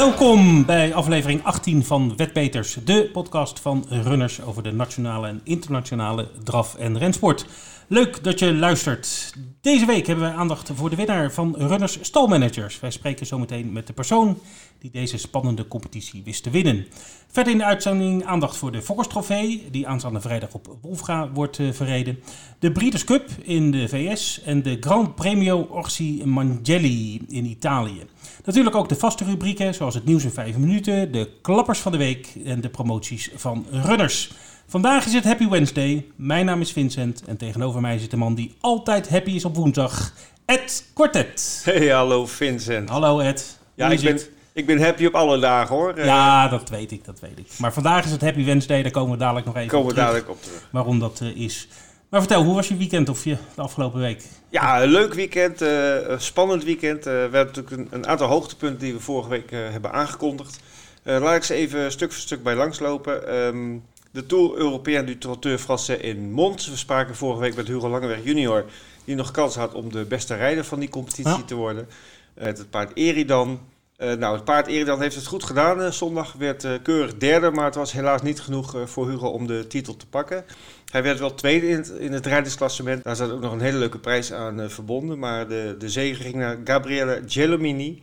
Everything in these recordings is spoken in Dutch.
Welkom bij aflevering 18 van Wetbeters, de podcast van runners over de nationale en internationale draf- en rensport. Leuk dat je luistert. Deze week hebben wij aandacht voor de winnaar van Runners Stalmanagers. Wij spreken zometeen met de persoon die deze spannende competitie wist te winnen. Verder in de uitzending aandacht voor de Fokkers Trofee, die aanstaande vrijdag op Wolfga wordt uh, verreden. De Breeders' Cup in de VS en de Grand Premio Orsi Mangelli in Italië. Natuurlijk ook de vaste rubrieken, zoals het nieuws in 5 minuten, de klappers van de week en de promoties van runners. Vandaag is het Happy Wednesday. Mijn naam is Vincent en tegenover mij zit de man die altijd happy is op woensdag, Ed Quartet. Hey, hallo Vincent. Hallo Ed. Ja, ik ben, ik ben happy op alle dagen hoor. Ja, dat weet ik, dat weet ik. Maar vandaag is het Happy Wednesday, daar komen we dadelijk nog even komen op we dadelijk op terug. Waarom dat uh, is. Maar vertel, hoe was je weekend of je de afgelopen week? Ja, een leuk weekend, uh, een spannend weekend. Uh, we hebben natuurlijk een, een, aantal hoogtepunten die we vorige week hebben aangekondigd. laat ik ze even stuk voor stuk bij langslopen. Um, de Tour Européen du Trotteur Français in Mons. We spraken vorige week met Hugo Langeweg junior, die nog kans had om de beste rijder van die competitie ja. te worden. Het paard Eridan. Uh, nou, het paard Eridan heeft het goed gedaan. Uh, zondag werd keurig derde, maar het was helaas niet genoeg voor Hugo om de titel te pakken. Hij werd wel tweede in het, in het rijdersklassement. Daar zat ook nog een hele leuke prijs aan verbonden. Maar de, de zege ging naar Gabriele Gelomini,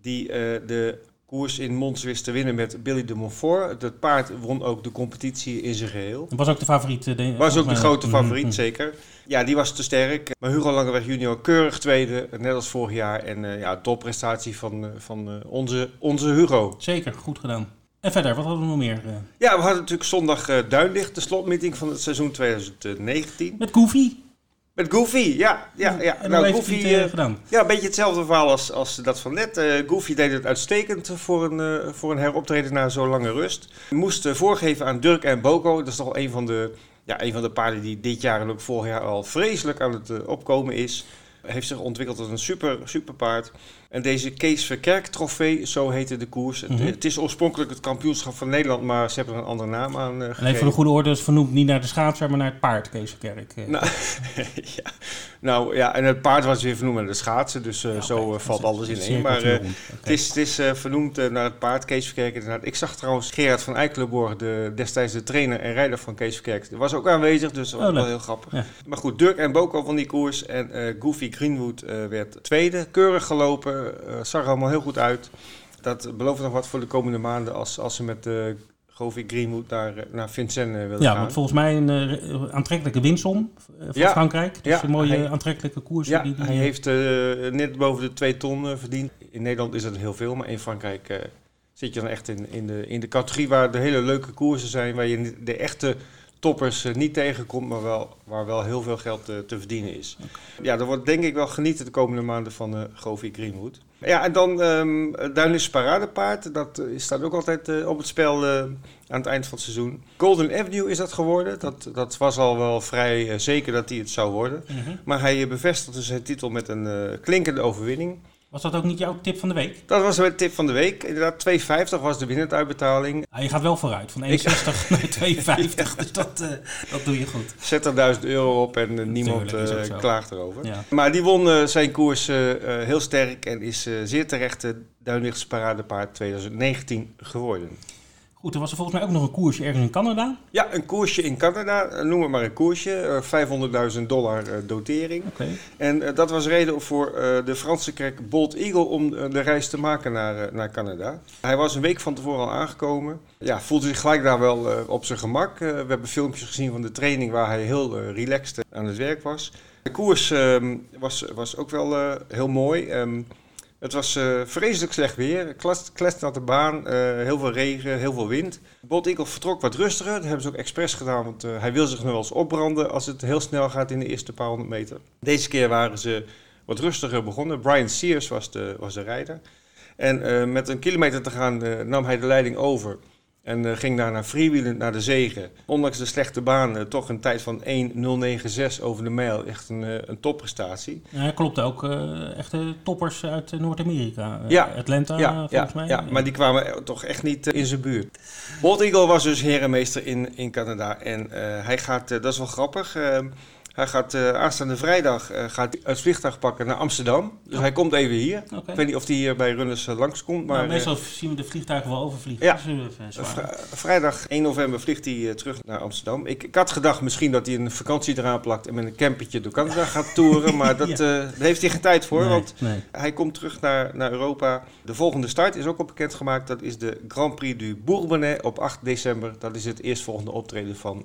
die de koers in Mons wist te winnen met Billy de Montfort. Het paard won ook de competitie in zijn geheel. Was ook de favoriet? De, was ook de grote favoriet, mm -hmm. zeker. Ja, die was te sterk. Maar Hugo Langeweg junior keurig tweede, net als vorig jaar. En uh, ja, topprestatie van, uh, van uh, onze, onze Hugo. Zeker, goed gedaan. En verder, wat hadden we nog meer? Ja, we hadden natuurlijk zondag Duinlicht, de slotmeeting van het seizoen 2019. Met Goofy. Met Goofy, ja. ja, ja. En nou, Goofy heeft uh, gedaan. Ja, een beetje hetzelfde verhaal als, als dat van net. Uh, Goofy deed het uitstekend voor een, uh, voor een heroptreden na zo'n lange rust. Moest voorgeven aan Dirk en Boko. Dat is toch een van de, ja, een van de paarden die dit jaar en ook vorig jaar al vreselijk aan het opkomen is. Heeft zich ontwikkeld tot een super, super paard. En deze Kees Verkerk trofee, zo heette de koers. Mm -hmm. Het is oorspronkelijk het kampioenschap van Nederland, maar ze hebben er een andere naam aan uh, En even voor de goede orde, is vernoemd niet naar de schaatser, maar naar het paard, Kees Verkerk. Uh. Nou, ja. nou ja, en het paard was weer vernoemd naar de schaatsen, dus uh, ja, zo okay. valt alles in één. Maar okay. het is, het is vernoemd naar het paard, Kees Verkerk. Inderdaad. Ik zag trouwens Gerard van Eikelenborg, de, destijds de trainer en rijder van Kees Verkerk, die was ook aanwezig, dus dat was oh, wel heel grappig. Ja. Maar goed, Dirk en Boko van die koers en Goofy Greenwood werd tweede, keurig gelopen, zag allemaal heel goed uit. Dat belooft nog wat voor de komende maanden als, als ze met uh, Govi Greenwood naar, naar Vincennes uh, willen ja, gaan. want volgens mij een uh, aantrekkelijke winsom voor ja, Frankrijk. Dus ja, een mooie hij, aantrekkelijke koers. Ja, die, die, hij heeft net boven de 2 ton verdiend. In Nederland is dat heel veel, maar in Frankrijk zit je dan echt in, in, de, in de categorie waar de hele leuke koersen zijn, waar je de echte toppers uh, niet tegenkomt, maar wel, waar wel heel veel geld uh, te verdienen is. Okay. Ja, dat wordt denk ik wel genieten de komende maanden van uh, Govi Greenwood. Ja, en dan um, Duinlis Paradepaard. Dat staat ook altijd op het spel aan het eind van het seizoen. Golden Avenue is dat geworden. Dat, dat was al wel vrij zeker dat hij het zou worden. Mhm. Maar hij bevestigde zijn titel met een klinkende overwinning. Was dat ook niet jouw tip van de week? Dat was mijn tip van de week. Inderdaad, 2,50 was de winnenuitbetaling. Ah, je gaat wel vooruit, van 1,60 naar 2,50. ja. Dus dat, uh, dat doe je goed. Zet er 1000 euro op en uh, niemand uh, klaagt erover. Ja. Maar die won zijn koers heel sterk en is zeer terecht de Duinlichtse Paradepaard 2019 geworden. Goed, er was er volgens mij ook nog een koersje ergens in Canada. Ja, een koersje in Canada. Noem het maar een koersje. Uh, 500.000 dollar uh, dotering. Okay. En dat was reden voor de Franse kerk Bolt Eagle om de reis te maken naar, naar Canada. Hij was een week van tevoren al aangekomen. Ja, voelde zich gelijk daar wel op zijn gemak. we hebben filmpjes gezien van de training waar hij heel relaxed aan het werk was. De koers ehm, was, was ook wel heel mooi. Het was uh, vreselijk slecht weer, kletsnatte baan, uh, heel veel regen, heel veel wind. Eagle vertrok wat rustiger, dat hebben ze ook expres gedaan, want uh, hij wil zich nog wel eens opbranden als het heel snel gaat in de eerste paar honderd meter. Deze keer waren ze wat rustiger begonnen. Brian Sears was de, was de rijder. En met een kilometer te gaan nam hij de leiding over. En uh, ging daarna freewheelend naar de zegen. Ondanks de slechte baan uh, toch een tijd van 1.096 over de mijl. Echt een, uh, een topprestatie. Ja, klopt ook. echte toppers uit Noord-Amerika. ja. Atlanta ja, volgens ja, mij. Ja, maar die kwamen toch echt niet in zijn buurt. Bolt Eagle was dus herenmeester in, in Canada. En hij gaat, dat is wel grappig... Hij gaat uh, aanstaande vrijdag uh, gaat het vliegtuig pakken naar Amsterdam. Dus hij komt even hier. Okay. Ik weet niet of hij hier bij Runners uh, langskomt. Maar, nou, meestal zien we de vliegtuigen wel overvliegen. Ja. vrijdag 1 november vliegt hij terug naar Amsterdam. Ik, ik, had gedacht misschien dat hij een vakantie eraan plakt en met een campertje door Canada gaat toeren. Maar dat, ja. daar heeft hij geen tijd voor. want nee. hij komt terug naar, naar Europa. De volgende start is ook al bekendgemaakt. Dat is de Grand Prix du Bourbonnais op 8 december. Dat is het eerstvolgende optreden van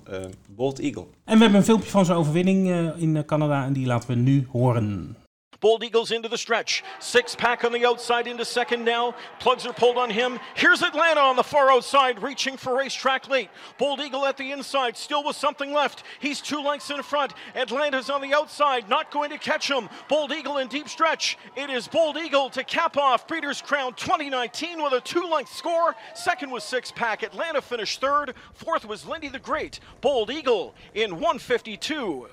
Bolt Eagle. En we hebben een filmpje van zijn overwinning uh, in Canada en die laten we nu horen. Bold Eagles into the stretch. Six pack on the outside into second now. Plugs are pulled on him. Here's Atlanta on the far outside, reaching for racetrack late. Bold Eagle at the inside, still with something left. He's two lengths in front. Atlanta's on the outside, not going to catch him. Bold Eagle in deep stretch. It is Bold Eagle to cap off Breeders' Crown 2019 with a two length score. Second was six pack. Atlanta finished third. Fourth was Lindy the Great. Bold Eagle in 152.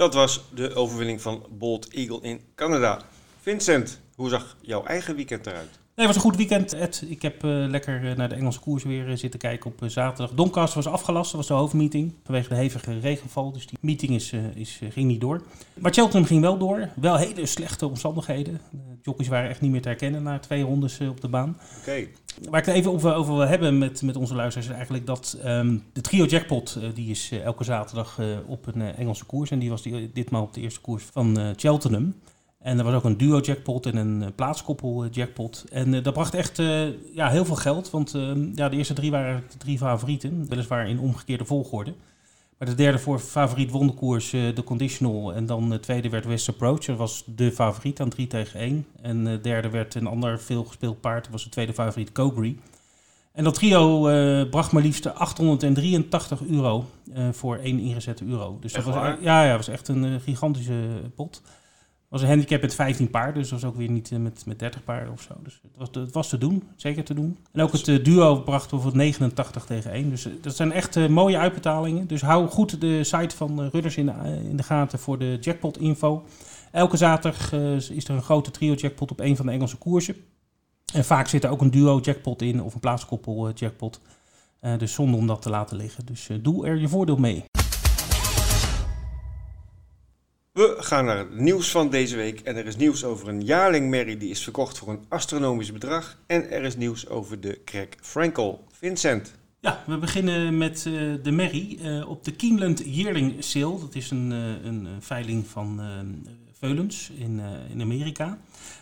Dat was de overwinning van Bold Eagle in Canada. Vincent, hoe zag jouw eigen weekend eruit? Nee, het was een goed weekend, Ed. Ik heb uh, lekker uh, naar de Engelse koers weer uh, zitten kijken op zaterdag. Doncaster was afgelast, dat was de hoofdmeeting. Vanwege de hevige regenval, dus die meeting is, is, ging niet door. Maar Cheltenham ging wel door. Wel hele slechte omstandigheden. De jockeys waren echt niet meer te herkennen na twee rondes op de baan. Oké. Waar ik het even over, over wil hebben met, met onze luisteraars is eigenlijk dat um, de trio jackpot, die is elke zaterdag op een Engelse koers. En die was die, ditmaal op de eerste koers van Cheltenham. En er was ook een duo jackpot en een eh, plaatskoppel eh, jackpot. En uh, dat bracht echt uh, ja, heel veel geld. Want uh, ja, de eerste drie waren de drie favorieten. Weliswaar in omgekeerde volgorde. Maar de derde voor favoriet won de koers de conditional. En dan de tweede werd West Approach. Dat was de favoriet aan 3 tegen 1. En de derde werd een ander veel gespeeld paard. Dat was de tweede favoriet Cobry. En dat trio bracht maar liefst 883 euro voor één ingezette euro. Dus dat was, ja, ja, was echt een gigantische pot was een handicap met 15 paarden, dus dat was ook weer niet eh, met, met 30 paarden of zo. Dus het was, het was te doen, zeker te doen. En ook het uh, duo bracht voor 89 tegen 1. Dus uh, dat zijn echt mooie uitbetalingen. Dus hou goed de site van Rudders in de, in de gaten voor de jackpot info. Elke zaterdag is er een grote trio jackpot op een van de Engelse koersen. En vaak zit er ook een duo jackpot in of een plaatskoppel jackpot. dus zonder om dat te laten liggen. Dus doe er je voordeel mee. We gaan naar het nieuws van deze week. En er is nieuws over een jaarlingmerrie die is verkocht voor een astronomisch bedrag. En er is nieuws over de Craig Frankel. Vincent. Ja, we beginnen met uh, de merrie uh, op de Keeneland Yearling Sale. Dat is een, uh, een veiling van veulens in, in Amerika.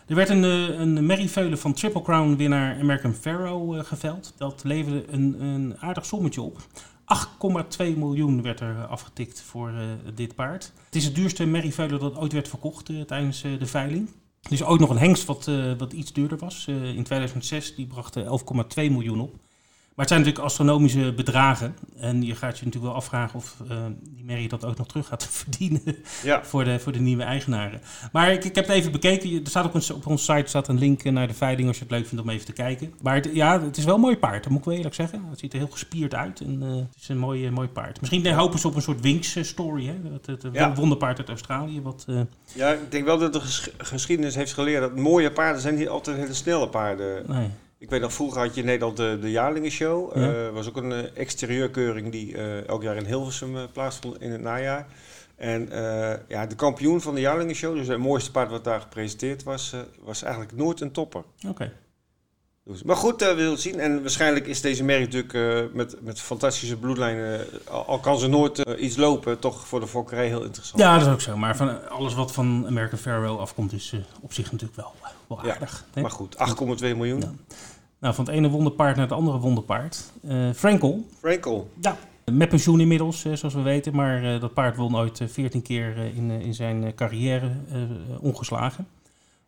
Er werd een, een merrieveulen van Triple Crown winnaar American Pharaoh geveld. Dat leverde een, een aardig sommetje op. 8,2 miljoen werd er afgetikt voor uh, dit paard. Het is het duurste merrieveulen dat ooit werd verkocht uh, tijdens uh, de veiling. Is ooit nog een hengst wat, wat iets duurder was. in 2006 die bracht 11,2 miljoen op. Maar het zijn natuurlijk astronomische bedragen. En je gaat je natuurlijk wel afvragen of uh, die Mary dat ook nog terug gaat verdienen ja. voor, de, voor de nieuwe eigenaren. Maar ik, ik heb het even bekeken. Er staat op, een, op onze site staat een link naar de veiling als je het leuk vindt om even te kijken. Maar het, ja, het is wel een mooi paard, dat moet ik wel eerlijk zeggen. Het ziet er heel gespierd uit en uh, het is een mooi, mooi paard. Misschien hopen ze op een soort Winks-story, hè? Het, het, ja. wonderpaard uit Australië. Wat. Ja, ik denk wel dat de geschiedenis heeft geleerd dat mooie paarden zijn niet altijd hele snelle paarden. Nee. Ik weet nog, vroeger had je in Nederland de, de Jaarlingenshow. Dat ja. uh, was ook een uh, exterieurkeuring die uh, elk jaar in Hilversum plaatsvond in het najaar. En ja, de kampioen van de Jaarlingenshow, dus het mooiste paard wat daar gepresenteerd was, was eigenlijk nooit een topper. Oké. Maar goed, we zullen zien. En waarschijnlijk is deze merk natuurlijk met, met fantastische bloedlijnen, al, al, kan ze nooit iets lopen, toch voor de fokkerij heel interessant. Ja, dat is ook zo. Maar van alles wat van American Farewell afkomt, is op zich natuurlijk wel, wel aardig. Ja, maar goed, 8,2 miljoen. Ja. Nou, van het ene wonderpaard naar het andere wonderpaard. Uh, Frankel. Frankel. Ja. Met pensioen inmiddels, zoals we weten. Maar uh, dat paard won ooit 14 keer in, in zijn carrière ongeslagen.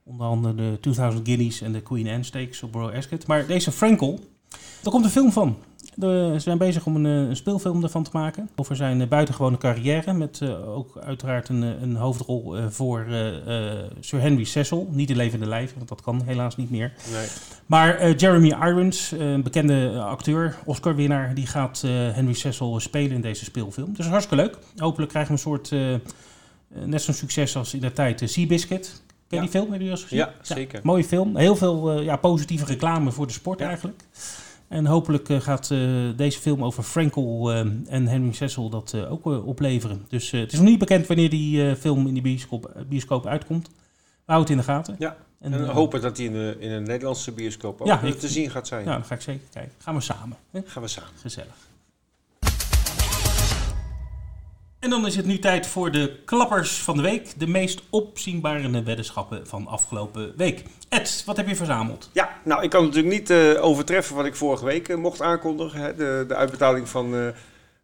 Onder andere de 2000 Guineas en de Queen Anne Stakes op Royal Ascot. Maar deze Frankel, daar komt een film van. We zijn bezig om een, een, speelfilm ervan te maken. Over zijn buitengewone carrière. Met uh, ook uiteraard een, een hoofdrol uh, voor uh, Sir Henry Cecil. Niet in levende lijven, want dat kan helaas niet meer. Nee. Maar Jeremy Irons, een bekende acteur, Oscar-winnaar, die gaat Henry Cecil spelen in deze speelfilm. Dus hartstikke leuk. Hopelijk krijgen we een soort, net zo'n succes als in de tijd Seabiscuit. Ken je ja. die film? Heb je al gezien? Ja, zeker. mooie film. Heel veel ja, positieve reclame voor de sport eigenlijk. En hopelijk eh, gaat eh, deze film over Frankel eh, en Henry Cecil dat eh, ook eh, opleveren. Dus eh, het is nog niet bekend wanneer die eh, film in de bioscoop, bioscoop uitkomt. We houden het in de gaten. Ja, En, en eh, hopen dat hij in, de, in een Nederlandse bioscoop ook eh, te zien gaat zijn. Ja, dan ga ik zeker kijken. Gaan we samen. Hè? Gaan we samen. Gezellig. En dan is het nu tijd voor de klappers van de week. De meest opzienbarende weddenschappen van afgelopen week. Ed, wat heb je verzameld? Ja, nou, ik kan natuurlijk niet eh, overtreffen wat ik vorige week eh, mocht aankondigen. Hè, de, de uitbetaling van eh,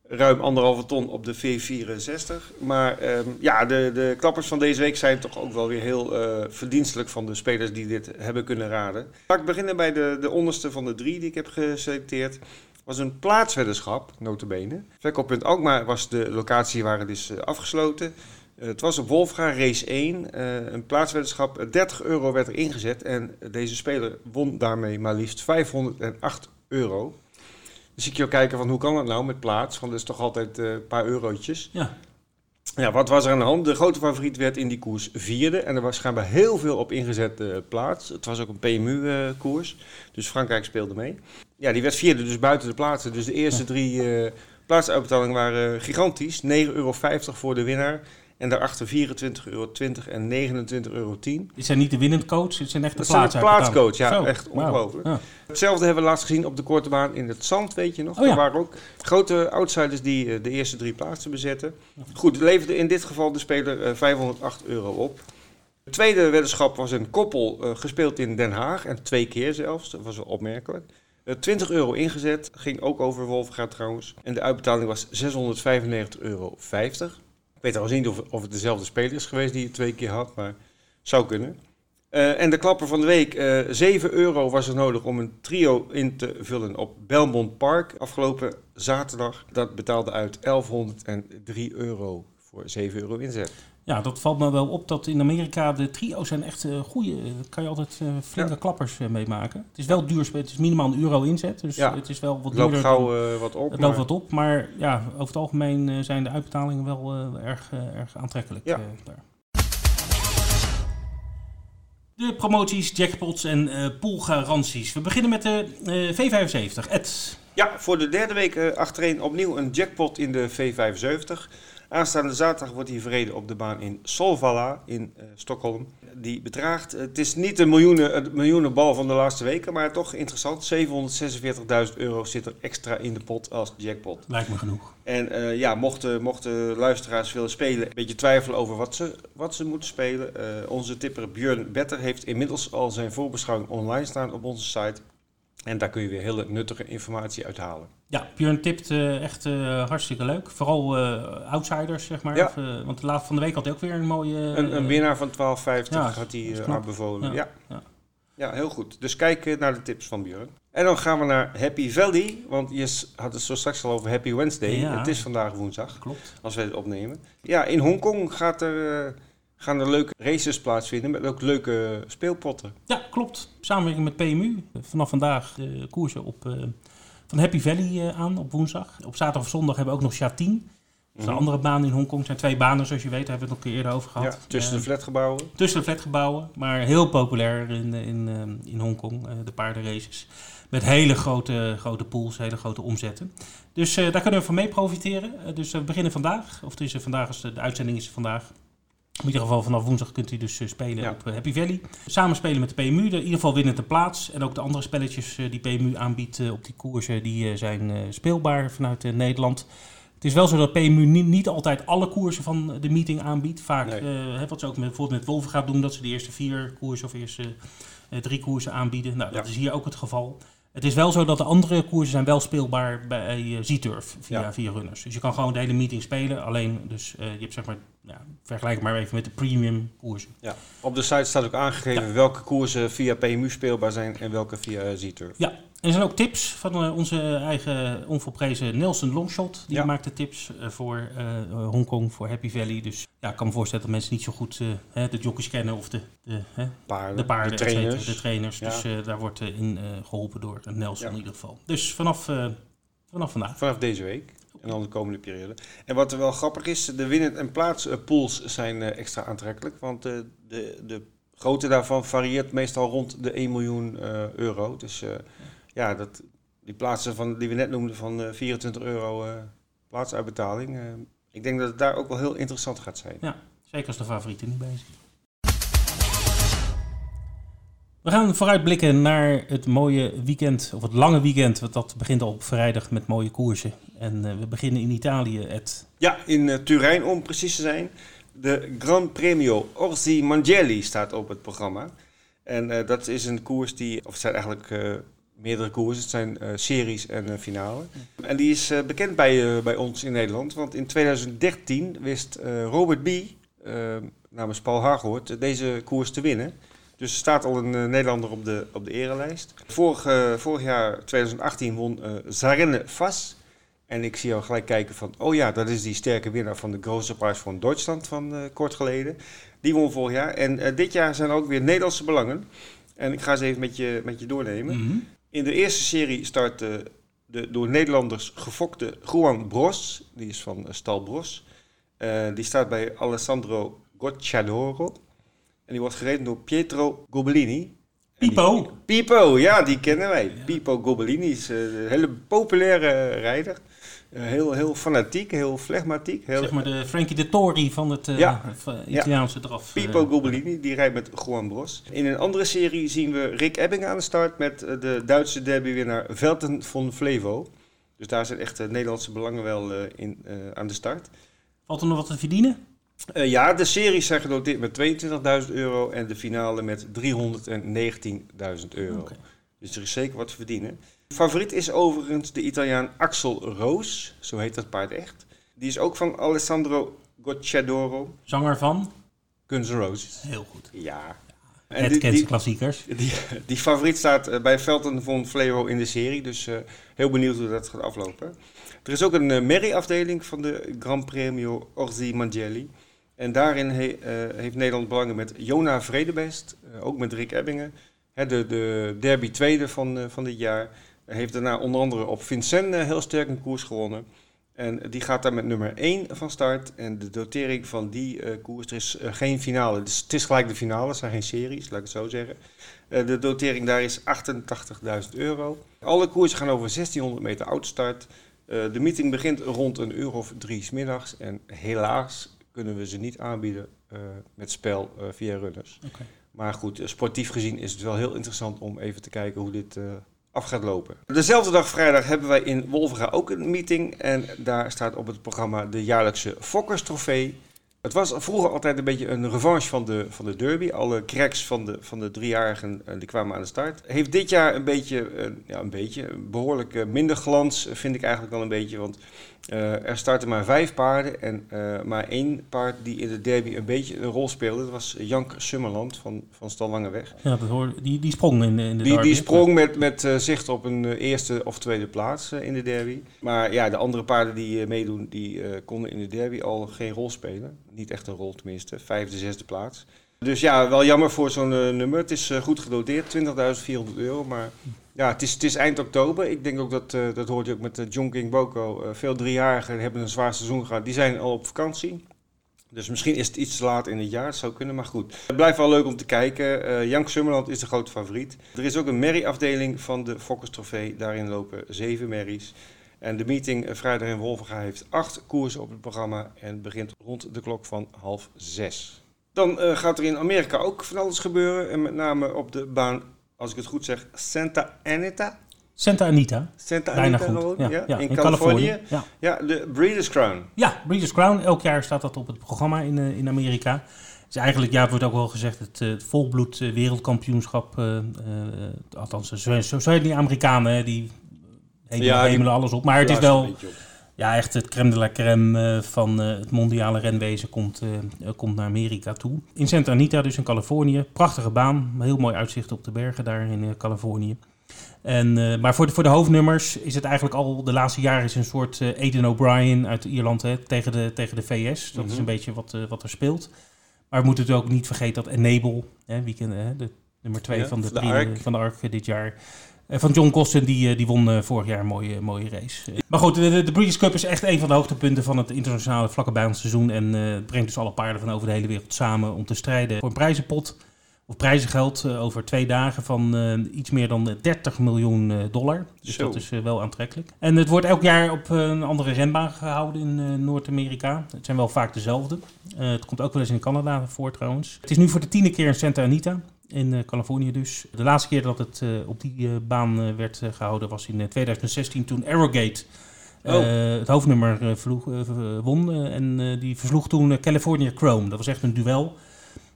ruim anderhalve ton op de V64. Maar ehm, ja, de, de klappers van deze week zijn toch ook wel weer heel verdienstelijk van de spelers die dit hebben kunnen raden. Laat ik beginnen bij de, de onderste van de drie die ik heb geselecteerd. Was een plaatsweddenschap, notabene. Verkooppunt Alkmaar was de locatie waar het is eh, afgesloten. Eh, het was op Wolfga Race 1, eh, een plaatsweddenschap. Eh, 30 euro werd er ingezet en deze speler won daarmee maar liefst 508 euro. Dus ik wil kijken van hoe kan dat nou met plaats, want dat is toch altijd een paar eurotjes. Ja, Ja, wat was er aan de hand? De grote favoriet werd in die koers vierde. En er was schijnbaar heel veel op ingezet eh, plaats. Het was ook een PMU-koers. dus Frankrijk speelde mee. Ja, die werd vierde, dus buiten de plaatsen. Dus de eerste drie eh plaatsuitbetalingen waren gigantisch. 9,50 euro voor de winnaar. En daarachter 24,20 euro en 29,10 euro. dit zijn niet de winnend coach, dit zijn echt de Dat zijn de plaatscoach, ja, Zo, echt ongelooflijk. Ja. Hetzelfde hebben we laatst gezien op de korte baan in het zand, weet je nog. Oh ja. Er waren ook grote outsiders die eh, de eerste drie plaatsen bezetten. Goed, leverde in dit geval de speler eh, 508 euro op. Het tweede weddenschap was een koppel eh, gespeeld in Den Haag. En twee keer zelfs, dat was wel opmerkelijk. Eh, 20 euro ingezet, ging ook over Wolfgaard trouwens. En de uitbetaling was 695,50 euro. Ik weet trouwens niet of, of het dezelfde speler is geweest die het twee keer had, maar zou kunnen. Eh, en de klapper van de week, eh 7 euro was er nodig om een trio in te vullen op Belmont Park afgelopen zaterdag. Dat betaalde uit 1103 euro voor 7 euro inzet. Ja, dat valt me wel op dat in Amerika de trio's zijn echt uh, goede. Daar kan je altijd uh, flinke Ja. klappers uh, mee maken. Het is wel duur, het is minimaal een euro inzet. Dus Ja. het is wel wat Het loopt duurder. gauw eh, wat op. het maar- loopt wat op, maar ja, over het algemeen eh, zijn de uitbetalingen wel eh, erg, eh, erg aantrekkelijk. Ja. eh, daar. De promoties, jackpots en eh poolgaranties. We beginnen met de eh, V75. Ed. Ja, voor de derde week eh, achtereen opnieuw een jackpot in de V75. Aanstaande zaterdag wordt hij verreden op de baan in Solvalla in eh, Stockholm. Die bedraagt, het is niet de miljoenen, miljoenenbal van de laatste weken, maar toch interessant. 746.000 euro zit er extra in de pot als jackpot. Lijkt me genoeg. En eh, ja, mochten, mochten luisteraars willen spelen, een beetje twijfelen over wat ze, wat ze moeten spelen. eh, onze tipper Björn Better heeft inmiddels al zijn voorbeschouwing online staan op onze site. En daar kun je weer hele nuttige informatie uithalen. Ja, Björn tipt eh, echt eh, hartstikke leuk. Vooral eh, outsiders, zeg maar. Ja. Of, want de laatste van de week had hij ook weer een mooie... Een, een winnaar van 12,50 ja, had hij aanbevolen. Ja, Ja. ja. Heel goed. Dus kijk naar de tips van Björn. En dan gaan we naar Happy Valley. Want je had het zo straks al over Happy Wednesday. Ja. Het is vandaag woensdag, Klopt. als wij het opnemen. Ja, in Hongkong gaat er, gaan er leuke races plaatsvinden met ook leuke speelpotten. Ja, klopt. Samenwerking met PMU. Vanaf vandaag de koersen op, eh, van Happy Valley eh, aan op woensdag. Op zaterdag of zondag hebben we ook nog Sha 10. Dat is een Mhm. andere baan in Hongkong. Het zijn twee banen, zoals je weet. Daar hebben we het nog een keer eerder over gehad. Ja, tussen Eh, de flatgebouwen. tussen de flatgebouwen. Maar heel populair in, in, eh, in Hongkong, eh, de paardenraces. Met hele grote, grote pools, hele grote omzetten. Dus eh, daar kunnen we van mee profiteren. Eh, dus we beginnen vandaag. Of het is eh, vandaag, als de, de uitzending is vandaag. In ieder geval vanaf woensdag kunt u dus eh, spelen Ja. op eh, Happy Valley. Samen spelen met de PMU, de, in ieder geval winnende plaats. En ook de andere spelletjes eh, die PMU aanbiedt op die koersen, die zijn speelbaar vanuit Nederland. Het is wel zo dat PMU niet, niet altijd alle koersen van de meeting aanbiedt. Vaak, Nee. wat ze ook met, bijvoorbeeld met Wolven gaat doen, dat ze de eerste vier koersen of eerste drie koersen aanbieden. Nou, dat Ja. is hier ook het geval. Het is wel zo dat de andere koersen zijn wel speelbaar bij uh, Z-Turf via, Ja. via runners. Dus je kan gewoon de hele meeting spelen. Alleen, dus eh, je hebt zeg maar, ja, vergelijk het maar even met de premium koersen. Ja. Op de site staat ook aangegeven welke koersen via PMU speelbaar zijn en welke via eh, Z-Turf. Ja, er zijn ook tips van eh, onze eigen onvolprezen Nelson Longshot. Die Ja. maakt de tips eh, voor eh, Hongkong, voor Happy Valley. Dus ja, ik kan me voorstellen dat mensen niet zo goed de jockeys kennen of de, de, Paarden, de paarden, de trainers. de trainers. Ja. Dus daar wordt in eh, geholpen door Nelson Ja. in ieder geval. Dus vanaf, vanaf vandaag. Vanaf deze week en dan de komende periode. En wat er wel grappig is, de winnend en plaatspools zijn extra aantrekkelijk. Want de, de grootte daarvan varieert meestal rond de 1 miljoen euro. Dus ja, dat, die plaatsen van, die we net noemden van eh, 24 euro eh, plaatsuitbetaling. Eh, ik denk dat het daar ook wel heel interessant gaat zijn. Ja, zeker als de favorieten niet bezig. We gaan vooruitblikken naar het mooie weekend, of het lange weekend. Want dat begint al op vrijdag met mooie koersen. En we beginnen in Italië. Het Ja, in Turijn om precies te zijn. De Gran Premio Orsi Mangelli staat op het programma. En dat is een koers die, of het zijn eigenlijk meerdere koersen, het zijn eh, series en een finale. En die is eh, bekend bij, bij ons in Nederland, want in 2013 wist Robert B., namens Paul Hagoort, deze koers te winnen. Dus er staat al een Nederlander op de, op de erelijst. Vorig, vorig jaar, 2018, won Zarenne Vas. En ik zie jou gelijk kijken van, oh ja, dat is die sterke winnaar van de Grote Prijs van Duitsland van kort geleden. Die won vorig jaar. En dit jaar zijn er ook weer Nederlandse belangen. En ik ga ze even met je, met je doornemen. Mhm. In de eerste serie start eh, de door Nederlanders gefokte Juan Bros. Die is van eh, Stal Bros. Eh, die staat bij Alessandro Gocciadoro. En die wordt gereden door Pietro Gobellini. Die- Pipo. Pipo, ja, die kennen wij. Pipo Gobellini is een hele populaire rijder. Eh, heel, heel fanatiek, heel flegmatiek. Heel, Zeg maar de Frankie de Tori van het eh, Ja. Italiaanse draf. Pipo Eh, Gobellini, die rijdt met Juan Bros. In een andere serie zien we Rick Ebbing aan de start met de Duitse derbywinnaar Velten von Flevo. Dus daar zijn echt de Nederlandse belangen wel in, aan de start. Valt er nog wat te verdienen? Ja, de series zijn genoteerd met 22.000 euro en de finale met 319.000 euro. Dus er is zeker wat te verdienen. Favoriet is overigens de Italiaan Axel Roos, zo heet dat paard echt. Die is ook van Alessandro Gocciadoro, Zanger van? Guns N' Roses. Heel goed. Ja. Het die, kent die, klassiekers. die, die favoriet staat eh, bij Velten von Flevo in de serie, dus eh, heel benieuwd hoe dat gaat aflopen. Er is ook een uh, merrie-afdeling van de Gran Premio Orsi Mangelli. En daarin he- heeft Nederland belangen met Jona Vredebest, ook met Rick Ebbingen. Hè, de, de derby tweede van, van dit jaar. Heeft daarna onder andere op Vincennes heel sterk een koers gewonnen. En die gaat daar met nummer 1 van start. En de dotering van die eh, koers, er is eh, geen finale. Dus het is gelijk de finale, het zijn geen series, laat ik het zo zeggen. Eh, de dotering daar is 88.000 euro. Alle koersen gaan over 1600 meter autostart. Eh de meeting begint rond een uur of drie 's middags. En helaas kunnen we ze niet aanbieden met spel via runners. Maar goed, sportief gezien is het wel heel interessant om even te kijken hoe dit gaat lopen. Dezelfde dag vrijdag hebben wij in Wolvega ook een meeting. En daar staat op het programma de jaarlijkse Fokkers Trofee. Het was vroeger altijd een beetje een revanche van de, van de derby. Alle cracks van de, van de driejarigen eh, die kwamen aan de start. Heeft dit jaar een beetje, eh, ja, een beetje, behoorlijk eh, minder glans, vind ik eigenlijk wel een beetje. Want eh, er starten maar vijf paarden en eh, maar één paard die in de derby een beetje een rol speelde. Dat was Jank Summerland van, van Stal Langeweg. Ja, dat hoor, die, die sprong in, in de Die, derby. die sprong met, met eh, zicht op een eerste of tweede plaats in de derby. Maar ja, de andere paarden die meedoen, die konden in de derby al geen rol spelen. Niet echt een rol tenminste, vijfde, zesde plaats. Dus ja, wel jammer voor zo'n nummer. Het is goed gedoteerd, 20.400 euro. Maar ja, het is, het is eind oktober. Ik denk ook dat, eh, dat hoort je ook met de John King Boko. Eh, veel driejarigen hebben een zwaar seizoen gehad. Die zijn al op vakantie. Dus misschien is het iets te laat in het jaar, het zou kunnen, maar goed. Het blijft wel leuk om te kijken. Eh Jank Summerland is de grote favoriet. Er is ook een merrie-afdeling van de Fokkers Trofee. Daarin lopen zeven merries. En de meeting eh, vrijdag in Wolvenga heeft acht koersen op het programma en begint rond de klok van half zes. Dan eh, gaat er in Amerika ook van alles gebeuren. En met name op de baan, als ik het goed zeg, Santa Anita. Santa Anita. Santa Bijna Anita goed. Ja, ja, ja, in, Californië. Ja. Ja, de Breeders' Crown. ja, Breeders' Crown. Elk jaar staat dat op het programma in, eh, in Amerika. Het is eigenlijk, ja, wordt ook wel gezegd, het, eh, het volbloed eh, wereldkampioenschap. althans, zo, zijn die Amerikanen, die hemelen, die- hemelen alles op. Maar het is wel. Ja, echt het crème de la crème eh, van eh, het mondiale renwezen komt, eh, komt naar Amerika toe. In Santa Anita, dus in Californië. Prachtige baan, heel mooi uitzicht op de bergen daar in Californië. En, maar voor de, voor de hoofdnummers is het eigenlijk al de laatste jaren is een soort eh Aidan O'Brien uit Ierland hè, tegen, de, tegen de VS. Dat is Mhm. een beetje wat, wat er speelt. Maar we moeten het ook niet vergeten dat Enable, hè, wie kennen, hè, de nummer twee Ja, van, de, de drie, Ark. eh, van de eh, dit jaar. Eh, van John Costin, die, eh, die won eh, vorig jaar een mooie, mooie race. Maar goed, de, British Cup is echt een van de hoogtepunten van het internationale vlakke seizoen En het brengt dus alle paarden van over de hele wereld samen om te strijden voor een prijzenpot. of prijzengeld over twee dagen van iets meer dan 30 miljoen dollar. Dus Zo. dat is wel aantrekkelijk. En het wordt elk jaar op een andere renbaan gehouden in Noord-Amerika. Het zijn wel vaak dezelfde. Het komt ook wel eens in Canada voor trouwens. Het is nu voor de tiende keer in Santa Anita. In eh, Californië dus. De laatste keer dat het eh, op die eh, baan werd eh, gehouden was in eh, 2016 toen Arrogate eh, Oh. het hoofdnummer vloeg, won. en die versloeg toen California Chrome. Dat was echt een duel.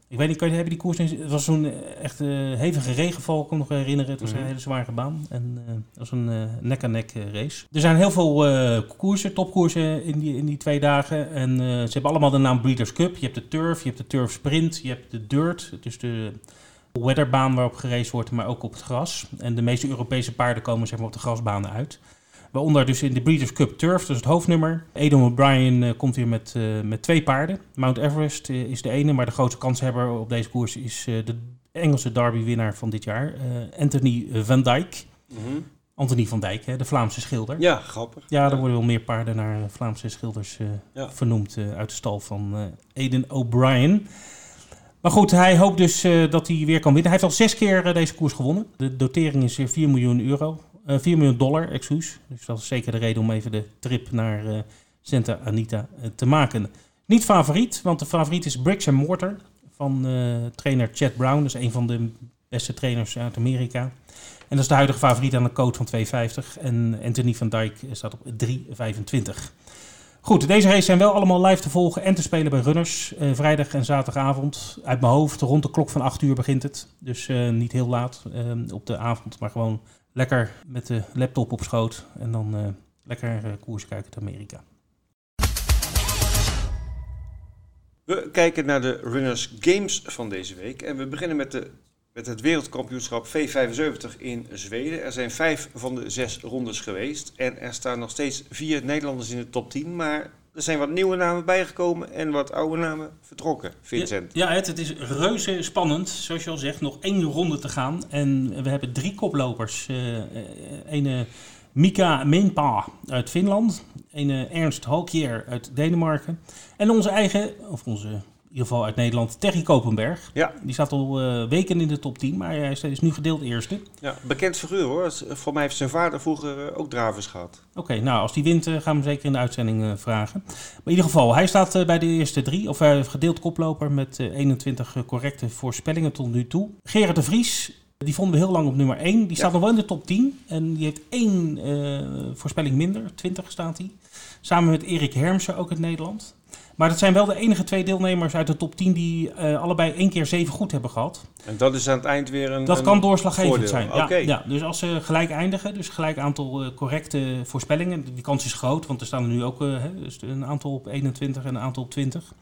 Ik weet niet, kan je, hebben die koers... Het was zo'n echt hevige regenval, kan ik me nog herinneren. Het was Mhm. een hele zware baan. En het was een nek-aan-nek race. Er zijn heel veel koersen, topkoersen in die, in die twee dagen. En ze hebben allemaal de naam Breeders' Cup. Je hebt de Turf, je hebt de Turf Sprint, je hebt de Dirt. Dus de weatherbaan waarop geraced wordt, maar ook op het gras. En de meeste Europese paarden komen zeg maar, op de grasbanen uit. Waaronder dus in de Breeders' Cup Turf, dat is het hoofdnummer. Aidan O'Brien eh, komt hier met, eh, met twee paarden. Mount Everest eh, is de ene, maar de grootste kanshebber op deze koers is de Engelse derby-winnaar van dit jaar, Anthony van Dijk. Mhm. Anthony van Dijk, hè, de Vlaamse schilder. Ja, grappig. Ja, er worden wel meer paarden naar Vlaamse schilders Ja. vernoemd uit de stal van Aidan O'Brien. Maar goed, hij hoopt dus eh, dat hij weer kan winnen. Hij heeft al zes keer eh, deze koers gewonnen. De dotering is eh, 4 miljoen euro. eh 4 miljoen dollar, excuus. Dus dat is zeker de reden om even de trip naar eh, Santa Anita eh, te maken. Niet favoriet, want de favoriet is Bricks and Mortar van eh, trainer Chad Brown. Dat is een van de beste trainers uit Amerika. En dat is de huidige favoriet aan de code van 2,50. En Anthony van Dijk staat op 3,25. Goed, deze races zijn wel allemaal live te volgen en te spelen bij runners. Eh, vrijdag en zaterdagavond. Uit mijn hoofd, rond de klok van 8 uur begint het. Dus eh, niet heel laat eh, op de avond, maar gewoon lekker met de laptop op schoot. En dan lekker koers kijken uit Amerika. We kijken naar de Runners Games van deze week. En we beginnen met, de, met het wereldkampioenschap V75 in Zweden. Er zijn vijf van de zes rondes geweest. En er staan nog steeds vier Nederlanders in de top 10. Maar er zijn wat nieuwe namen bijgekomen en wat oude namen vertrokken. Vincent. Ja, het, is reuze spannend. Zoals je al zegt, nog één ronde te gaan. En we hebben drie koplopers. Ene Mika Menpa uit Finland. Ene Ernst Halkier uit Denemarken. En onze eigen, of onze ieder geval uit Nederland, Terry Kopenberg. Ja, Die staat al eh, weken in de top 10, maar hij is nu gedeeld eerste. ja, bekend figuur hoor. Voor mij heeft zijn vader vroeger eh, ook dravers gehad. Oké, nou als die wint eh, gaan we hem zeker in de uitzending eh, vragen. Maar in ieder geval, hij staat eh, bij de eerste drie. Of hij gedeeld koploper met eh, 21 eh, correcte voorspellingen tot nu toe. Gerard de Vries, die vonden we heel lang op nummer 1. Die staat nog wel in de top 10. En die heeft één eh, voorspelling minder, 20 staat hij. Samen met Erik Hermsen, ook uit Nederland. Maar dat zijn wel de enige twee deelnemers uit de top 10 die eh, allebei één keer zeven goed hebben gehad. En dat is aan het eind weer een. Dat een kan doorslaggevend voordeel. zijn. Ja, dus als ze gelijk eindigen, dus gelijk aantal eh, correcte voorspellingen, die kans is groot, want er staan er nu ook eh, dus een aantal op 21 en een aantal op 20.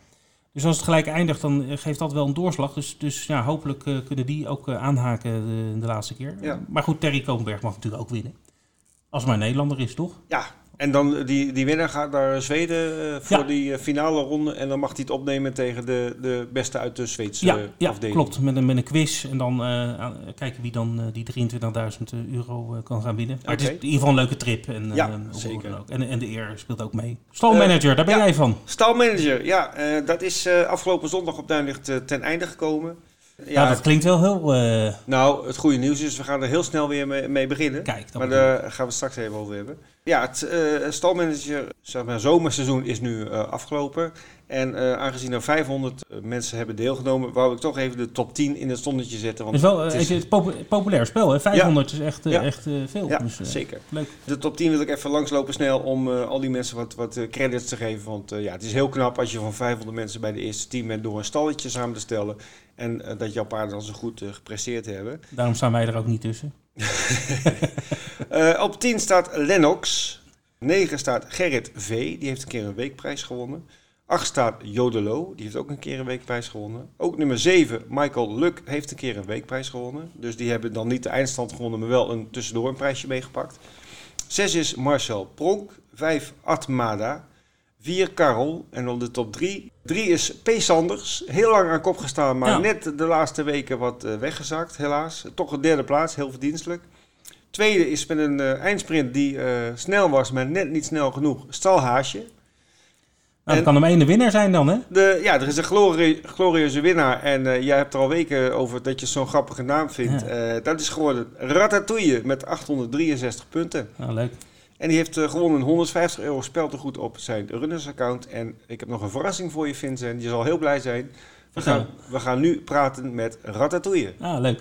Dus als het gelijk eindigt, dan geeft dat wel een doorslag. Dus, dus ja, hopelijk kunnen die ook aanhaken de, de laatste keer. Ja. Maar goed, Terry Kopenberg mag natuurlijk ook winnen. Als maar Nederlander is, toch? Ja, en dan die, die winnaar gaat naar Zweden eh, voor Ja. die eh, finale ronde. En dan mag hij het opnemen tegen de, de beste uit de Zweedse ja, eh, ja afdeling. klopt. Met een, met een quiz. En dan eh, kijken wie dan eh, die 23.000 euro eh, kan gaan winnen. Maar het is in ieder geval een leuke trip. En, Ja, eh, zeker. ook. En, en de eer speelt ook mee. Stalmanager, daar ben ja. jij van. Stalmanager, ja, eh, dat is eh, afgelopen zondag op Duinlicht eh, ten einde gekomen. Ja, Ja, dat klinkt wel heel... eh, nou, het goede nieuws is, we gaan er heel snel weer mee, mee beginnen. kijk, maar daar gaan we het straks even over hebben. Ja, het eh, stalmanager, zeg maar, zomerseizoen is nu eh, afgelopen. En aangezien er 500 mensen hebben deelgenomen, wou ik toch even de top 10 in het stonnetje zetten. Het Want is wel het is- het popu- populair spel, hè? 500 is echt, Ja. echt veel. ja, dus, zeker. Leuk. De top 10 wil ik even langslopen snel om al die mensen wat, wat credits te geven. Want ja, het is heel knap als je van 500 mensen bij de eerste team bent door een stalletje samen te stellen. En eh, dat jouw paarden dan zo goed eh, gepresteerd hebben. Daarom staan wij er ook niet tussen. Eh, op 10 staat Lennox. 9 staat Gerrit V. Die heeft een keer een weekprijs gewonnen. 8 staat Jodelo. Die heeft ook een keer een weekprijs gewonnen. Ook nummer 7, Michael Luk, heeft een keer een weekprijs gewonnen. Dus die hebben dan niet de eindstand gewonnen, maar wel een tussendoor een prijsje meegepakt. 6 is Marcel Pronk. 5 Atmada. 4 Karel. En dan de top 3. 3 is P. Sanders. Heel lang aan kop gestaan, maar Ja. net de laatste weken wat eh, weggezakt, helaas. Toch een derde plaats, heel verdienstelijk. Tweede is met een eh, eindsprint die eh, snel was, maar net niet snel genoeg. Stalhaasje. Nou, dan kan hem één de winnaar zijn dan, hè? De, ja, er is een glorie, glorieuze winnaar. En jij hebt er al weken over dat je zo'n grappige naam vindt. Dat is geworden Ratatouille met 863 punten. Nou, leuk. En die heeft eh, gewonnen 150 euro speltegoed op zijn runners-account. En ik heb nog een verrassing voor je, Vincent. Je zal heel blij zijn. We gaan, we gaan nu praten met Ratatouille. Ah, leuk.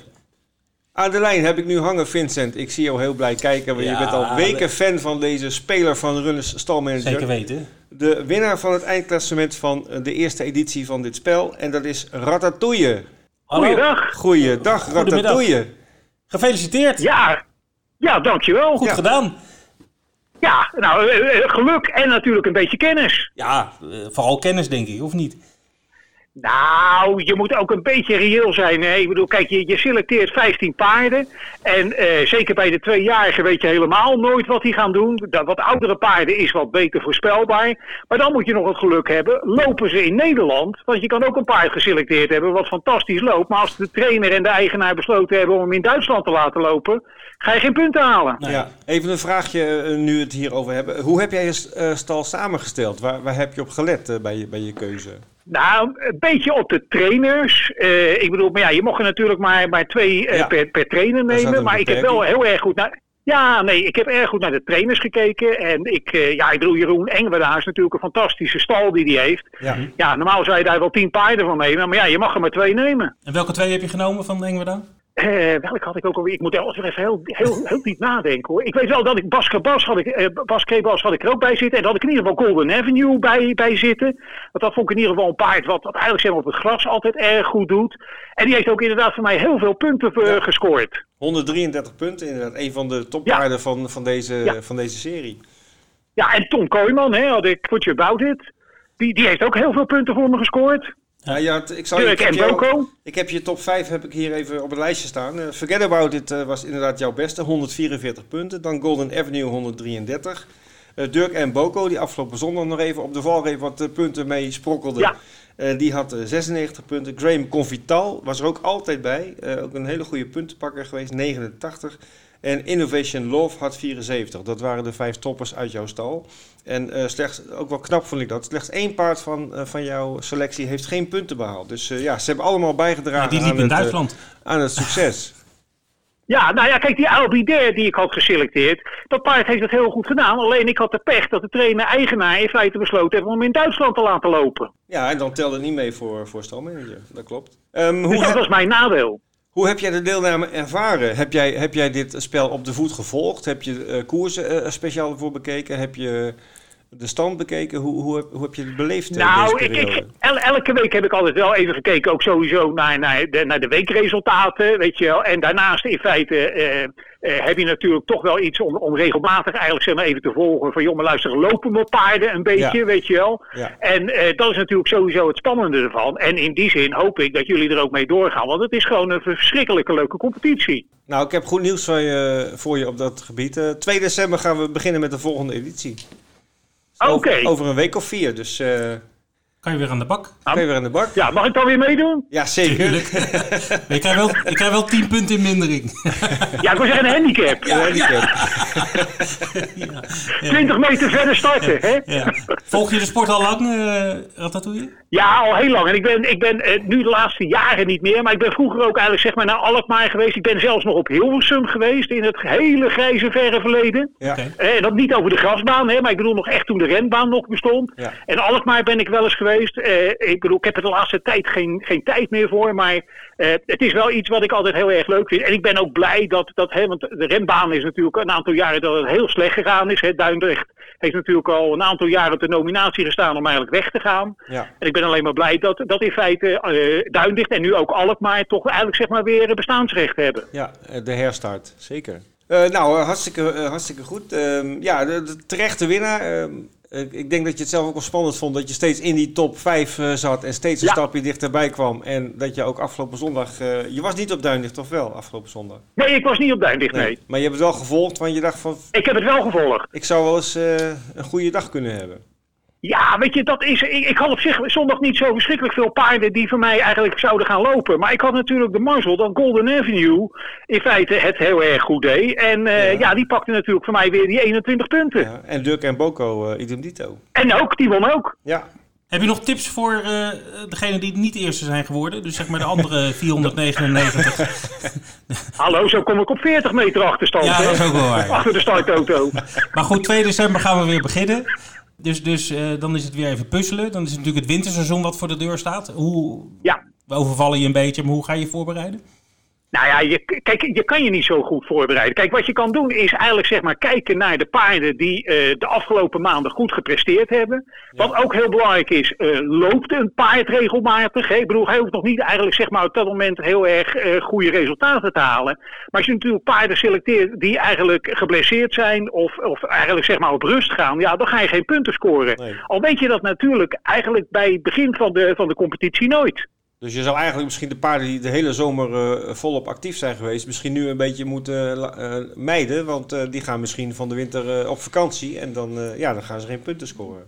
Aan de lijn heb ik nu hangen, Vincent. Ik zie jou heel blij kijken. Want Ja, je bent al weken fan van deze speler van Runners Stalmanager. Zeker weten. De winnaar van het eindklassement van eh, de eerste editie van dit spel. En dat is Ratatouille. Hallo. Goeiedag. Goeiedag, Goedemiddag. Ratatouille. Gefeliciteerd. Ja, ja dankjewel. Goed Ja. gedaan. Ja, nou, eh, eh, geluk en natuurlijk een beetje kennis. Ja, eh, vooral kennis denk ik, of niet? Nou, je moet ook een beetje reëel zijn. Ik bedoel, kijk, je, je selecteert 15 paarden. En eh, zeker bij de tweejarigen weet je helemaal nooit wat die gaan doen. Dat wat oudere paarden is wat beter voorspelbaar. Maar dan moet je nog het geluk hebben. Lopen ze in Nederland? Want je kan ook een paard geselecteerd hebben wat fantastisch loopt. Maar als de trainer en de eigenaar besloten hebben om hem in Duitsland te laten lopen, ga je geen punten halen. Nee. Ja, even een vraagje eh, nu we het hierover hebben. Hoe heb jij je eh, stal samengesteld? Waar, waar heb je op gelet bij, je, bij je keuze? Nou, een beetje op de trainers. Eh, ik bedoel, maar ja, je mocht er natuurlijk maar, maar twee eh, Ja. per, per trainer nemen. Maar ik heb wel heel erg goed naar. Ja, nee, ik heb erg goed naar de trainers gekeken. En ik, eh, ja, ik bedoel, Jeroen Engwerda is natuurlijk een fantastische stal die hij heeft. Ja. Ja, normaal zou je daar wel tien paarden van nemen. Maar ja, je mag er maar twee nemen. En welke twee heb je genomen van Engwerda? Eh, welk had ik ook alweer? Ik moet er even heel, heel, heel diep nadenken hoor. Ik weet wel dat ik Bas Krabas had ik, eh, Bas had ik er ook bij zitten. En dat had ik in ieder geval Golden Avenue bij, bij zitten. Want dat vond ik in ieder geval een paard wat, wat eigenlijk zeg maar, op het gras altijd erg goed doet. En die heeft ook inderdaad voor mij heel veel punten eh, Ja. gescoord. 133 punten, inderdaad. Een van de topwaarden van, van, deze, Ja. van deze serie. Ja, en Tom Kooijman, hè, had ik Put About It. Die, die heeft ook heel veel punten voor me gescoord. Ja, ja, het- ik, zal, ik, Dirk heb en jou- Boko. ik heb je top 5 heb ik hier even op het lijstje staan. Eh, Forget About It eh, was inderdaad jouw beste, 144 punten. Dan Golden Avenue 133. Eh, Dirk en Boko, die afgelopen zondag nog even op de valreep wat punten mee sprokkelde. Ja. Eh, die had eh, 96 punten. Graham Convital was er ook altijd bij. Eh, ook een hele goede puntenpakker geweest, 89. En Innovation Love had 74. Dat waren de vijf toppers uit jouw stal. En eh, slechts, ook wel knap vond ik dat, slechts één paard van, eh, van jouw selectie heeft geen punten behaald. Dus eh, ja, ze hebben allemaal bijgedragen Ja, die aan, liep in het, Duitsland. aan het succes. Ja, nou ja, kijk, die Albidair die ik had geselecteerd, dat paard heeft het heel goed gedaan. Alleen ik had de pech dat de trainer-eigenaar in feite besloten heeft om hem in Duitsland te laten lopen. Ja, en dan telde het niet mee voor, voor stalmanager. Dat klopt. Ehm, Dus hoe, dat heb, was mijn nadeel. Hoe heb jij de deelname ervaren? Heb jij, heb jij dit spel op de voet gevolgd? Heb je eh, koersen eh, speciaal ervoor bekeken? Heb je de stand bekeken? Hoe, hoe, heb, hoe heb je het beleefd eh, Nou, ik, ik, el- elke week heb ik altijd wel even gekeken, ook sowieso naar, naar, de, naar de weekresultaten, weet je wel. En daarnaast in feite eh, eh, heb je natuurlijk toch wel iets om, om regelmatig eigenlijk zeg maar even te volgen van, maar luister, lopen mijn paarden een beetje, Ja. weet je wel. Ja. En dat is natuurlijk sowieso het spannende ervan. En in die zin hoop ik dat jullie er ook mee doorgaan, want het is gewoon een verschrikkelijke leuke competitie. Nou, ik heb goed nieuws voor je, voor je op dat gebied. Eh 2 december gaan we beginnen met de volgende editie. Oké. Over, over een week of vier, dus eh Kan je weer aan de bak? kan je weer aan de bak. Ja, mag ik dan weer meedoen? Ja, zeker. Je krijgt wel, je krijgt wel 10 punten in mindering. Ja, ik wil zeggen een handicap. Ja, handicap. 20 meter verder starten, hè? Ja. Volg je de sport al lang, eh Ratatouille? Ja, al heel lang. En ik ben, ik ben eh, nu de laatste jaren niet meer, maar ik ben vroeger ook eigenlijk zeg maar naar Alkmaar geweest. Ik ben zelfs nog op Hilversum geweest in het hele grijze verre verleden. Ja. Eh, En dat niet over de grasbaan, hè, maar ik bedoel nog echt toen de renbaan nog bestond. Ja. En Alkmaar ben ik wel eens geweest. Eh, ik bedoel, ik heb er de laatste tijd geen, geen tijd meer voor, maar eh, het is wel iets wat ik altijd heel erg leuk vind. En ik ben ook blij dat, dat hè, want de renbaan is natuurlijk een aantal jaren dat het heel slecht gegaan is. Hè. Duindrecht heeft natuurlijk al een aantal jaren op de nominatie gestaan om eigenlijk weg te gaan. Ja. En ik ben alleen maar blij dat, dat in feite eh Duindrecht en nu ook Alkmaar toch eigenlijk zeg maar weer bestaansrecht hebben. Ja, eh, de herstart, zeker. Nou, hartstikke, hartstikke goed. Ehm, ja, de, de terechte winnaar. Ik- ik denk dat je het zelf ook wel spannend vond dat je steeds in die top 5 eh, zat en steeds een Ja. stapje dichterbij kwam. En dat je ook afgelopen zondag. eh, je was niet op Duinlicht, of wel? Afgelopen zondag. Nee, ik was niet op Duindrecht, nee. Maar je hebt het wel gevolgd, want je dacht van. Ik heb het wel gevolgd. Ik zou wel eens eh, een goede dag kunnen hebben. Ja, weet je, dat is. Ik, ik, had op zich zondag niet zo verschrikkelijk veel paarden die voor mij eigenlijk zouden gaan lopen. Maar ik had natuurlijk de mazzel dat Golden Avenue in feite het heel erg goed deed. En uh, ja. ja. die pakte natuurlijk voor mij weer die 21 punten. Ja, en Dirk en Boko, uh, idem dito. En ook, die won ook. Ja. Heb je nog tips voor uh, degene die niet eerste zijn geworden? Dus zeg maar de andere 499. Hallo, zo kom ik op 40 meter achterstand. Ja, dat is ook wel waar. Achter de startauto. maar goed, 2 december gaan we weer beginnen. Dus, dus uh, dan is het weer even puzzelen. Dan is het natuurlijk het winterseizoen wat voor de deur staat. Hoe, ja. Overvallen je een beetje, maar hoe ga je je voorbereiden? Nou ja, je, kijk, je kan je niet zo goed voorbereiden. Kijk, wat je kan doen is eigenlijk zeg maar kijken naar de paarden die uh, de afgelopen maanden goed gepresteerd hebben. Ja. Wat ook heel belangrijk is, uh, loopt een paard regelmatig? Hè? Ik bedoel, hij hoeft nog niet eigenlijk zeg maar op dat moment heel erg uh, goede resultaten te halen. Maar als je natuurlijk paarden selecteert die eigenlijk geblesseerd zijn of, of eigenlijk zeg maar op rust gaan, ja, dan ga je geen punten scoren. Nee. Al weet je dat natuurlijk eigenlijk bij het begin van de, van de competitie nooit. Dus je zou eigenlijk misschien de paarden die de hele zomer uh, volop actief zijn geweest, misschien nu een beetje moeten uh, mijden. Want die gaan misschien van de winter op vakantie en dan, ja, dan gaan ze geen punten scoren.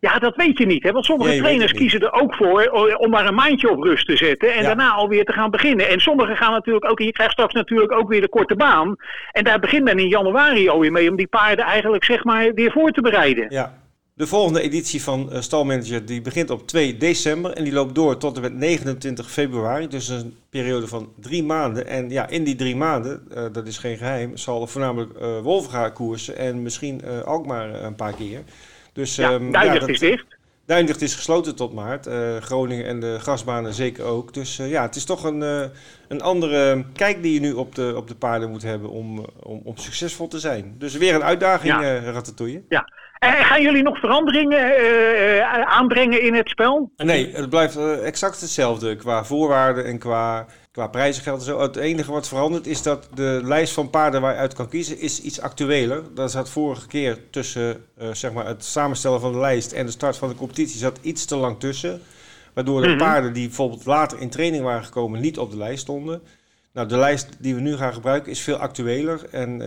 Ja, dat weet je niet. Hè? Want sommige nee, trainers kiezen er ook voor om maar een maandje op rust te zetten en ja. daarna alweer te gaan beginnen. En sommigen gaan natuurlijk ook, je krijgt straks natuurlijk ook weer de korte baan. En daar begint men in januari alweer mee om die paarden eigenlijk zeg maar weer voor te bereiden. Ja, de volgende editie van uh, Stalmanager die begint op 2 december en die loopt door tot en met 29 februari. Dus een periode van drie maanden. En ja, in die drie maanden, uh, dat is geen geheim, zal voornamelijk uh, Wolfga koersen en misschien Alkmaar een paar keer. Dus, ja, um, Duinlicht ja, is dicht. Duinlicht is gesloten tot maart. Groningen en de grasbanen zeker ook. Dus ja, het is toch een, een andere kijk die je nu op de, op de paarden moet hebben om, om, om succesvol te zijn. Dus weer een uitdaging, ja. Ratatouille. Ja, gaan jullie nog veranderingen uh, uh, aanbrengen in het spel? Nee, het blijft exact hetzelfde qua voorwaarden en qua, qua prijzengeld zo. Het enige wat verandert is dat de lijst van paarden waar je uit kan kiezen is iets actueler. Dat zat vorige keer tussen zeg maar het samenstellen van de lijst en de start van de competitie zat iets te lang tussen. Waardoor de mm -hmm. paarden die bijvoorbeeld later in training waren gekomen niet op de lijst stonden. Nou, de lijst die we nu gaan gebruiken is veel actueler en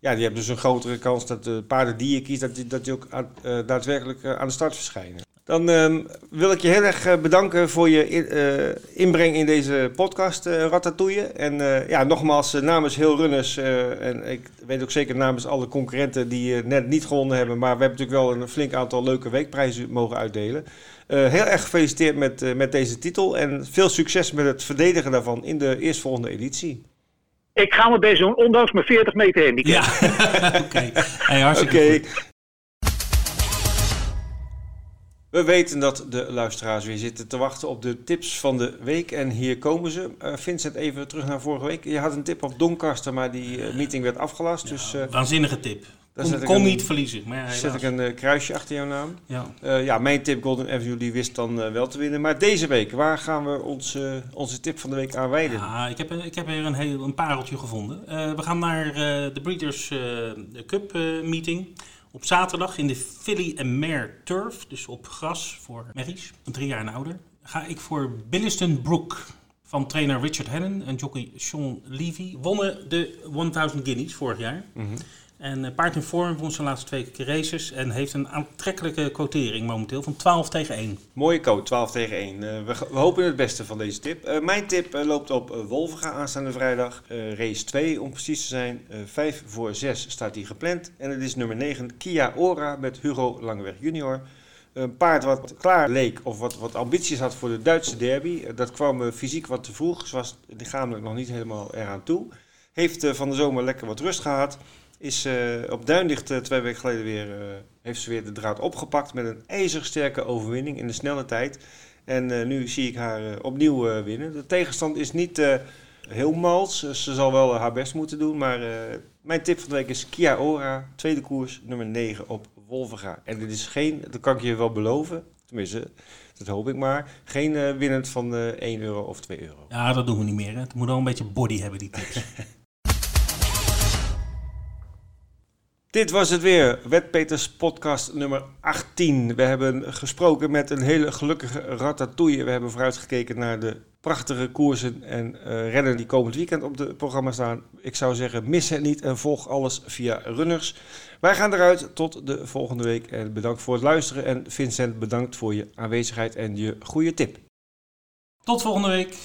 ja, die hebben dus een grotere kans dat de paarden die je kiest, dat die, dat die ook uh, daadwerkelijk uh, aan de start verschijnen. Dan um, wil ik je heel erg uh, bedanken voor je in, inbreng in deze podcast, Ratatouille. En ja, nogmaals namens heel Runners, en ik weet ook zeker namens alle concurrenten die net niet gewonnen hebben, maar we hebben natuurlijk wel een flink aantal leuke weekprijzen mogen uitdelen. heel erg gefeliciteerd met, met deze titel en veel succes met het verdedigen daarvan in de eerstvolgende editie. Ik ga mijn best doen, ondanks mijn 40 meter handicap. Ja, oké. Okay. Hey, hartstikke okay. We weten dat de luisteraars weer zitten te wachten op de tips van de week. En hier komen ze. Uh, Vincent, even terug naar vorige week. Je had een tip op Doncaster, maar die uh, meeting werd afgelast. Ja, dus, uh, waanzinnige tip. Kon, kon een, niet verliezen. Maar zet ik een kruisje achter jouw naam. Ja, ja mijn tip Golden Avenue die wist dan wel te winnen. Maar deze week, waar gaan we ons, onze tip van de week aan wijden? Ja, ik heb, ik heb weer een, heel, een pareltje gevonden. we gaan naar de Breeders Cup meeting. Op zaterdag in de Filly en Mare Turf, dus op gras voor merries, drie jaar en ouder, ga ik voor Billiston Brook van trainer Richard Hennen en jockey Sean Levy. Wonnen de 1000 Guineas vorig jaar. Mm -hmm. En uh, paard in vorm won zijn laatste twee keer races en heeft een aantrekkelijke quotering momenteel van 12 tegen 1. Mooie code, 12 tegen 1. Uh, we, hopen het beste van deze tip. Uh, mijn tip loopt op Wolvenga aanstaande vrijdag. race 2 om precies te zijn. 5 voor 6 staat hij gepland. En het is nummer 9 Kia Ora met Hugo Langeweg junior. Een paard wat klaar leek of wat, wat ambities had voor de Duitse derby. dat kwam fysiek wat te vroeg. Ze was lichamelijk nog niet helemaal eraan toe. Heeft van de zomer lekker wat rust gehad. Is uh, op Duinlicht uh, twee weken geleden weer, uh, heeft ze weer de draad opgepakt met een ijzersterke overwinning in de snelle tijd. En nu zie ik haar opnieuw winnen. De tegenstand is niet heel mals. Ze zal wel haar best moeten doen. Maar mijn tip van de week is Kia Ora, tweede koers, nummer 9 op Wolvega. En dit is geen, dat kan ik je wel beloven, tenminste, dat hoop ik maar, geen winnend van 1 euro of 2 euro. Ja, dat doen we niet meer. Hè. Het moet wel een beetje body hebben, die tips. Dit was het weer, Wetpeters podcast nummer 18. We hebben gesproken met een hele gelukkige ratatouille. We hebben vooruitgekeken naar de prachtige koersen en uh, rennen die komend weekend op het programma staan. Ik zou zeggen, mis het niet en volg alles via Runners. Wij gaan eruit tot de volgende week en bedankt voor het luisteren. En Vincent, bedankt voor je aanwezigheid en je goede tip. Tot volgende week.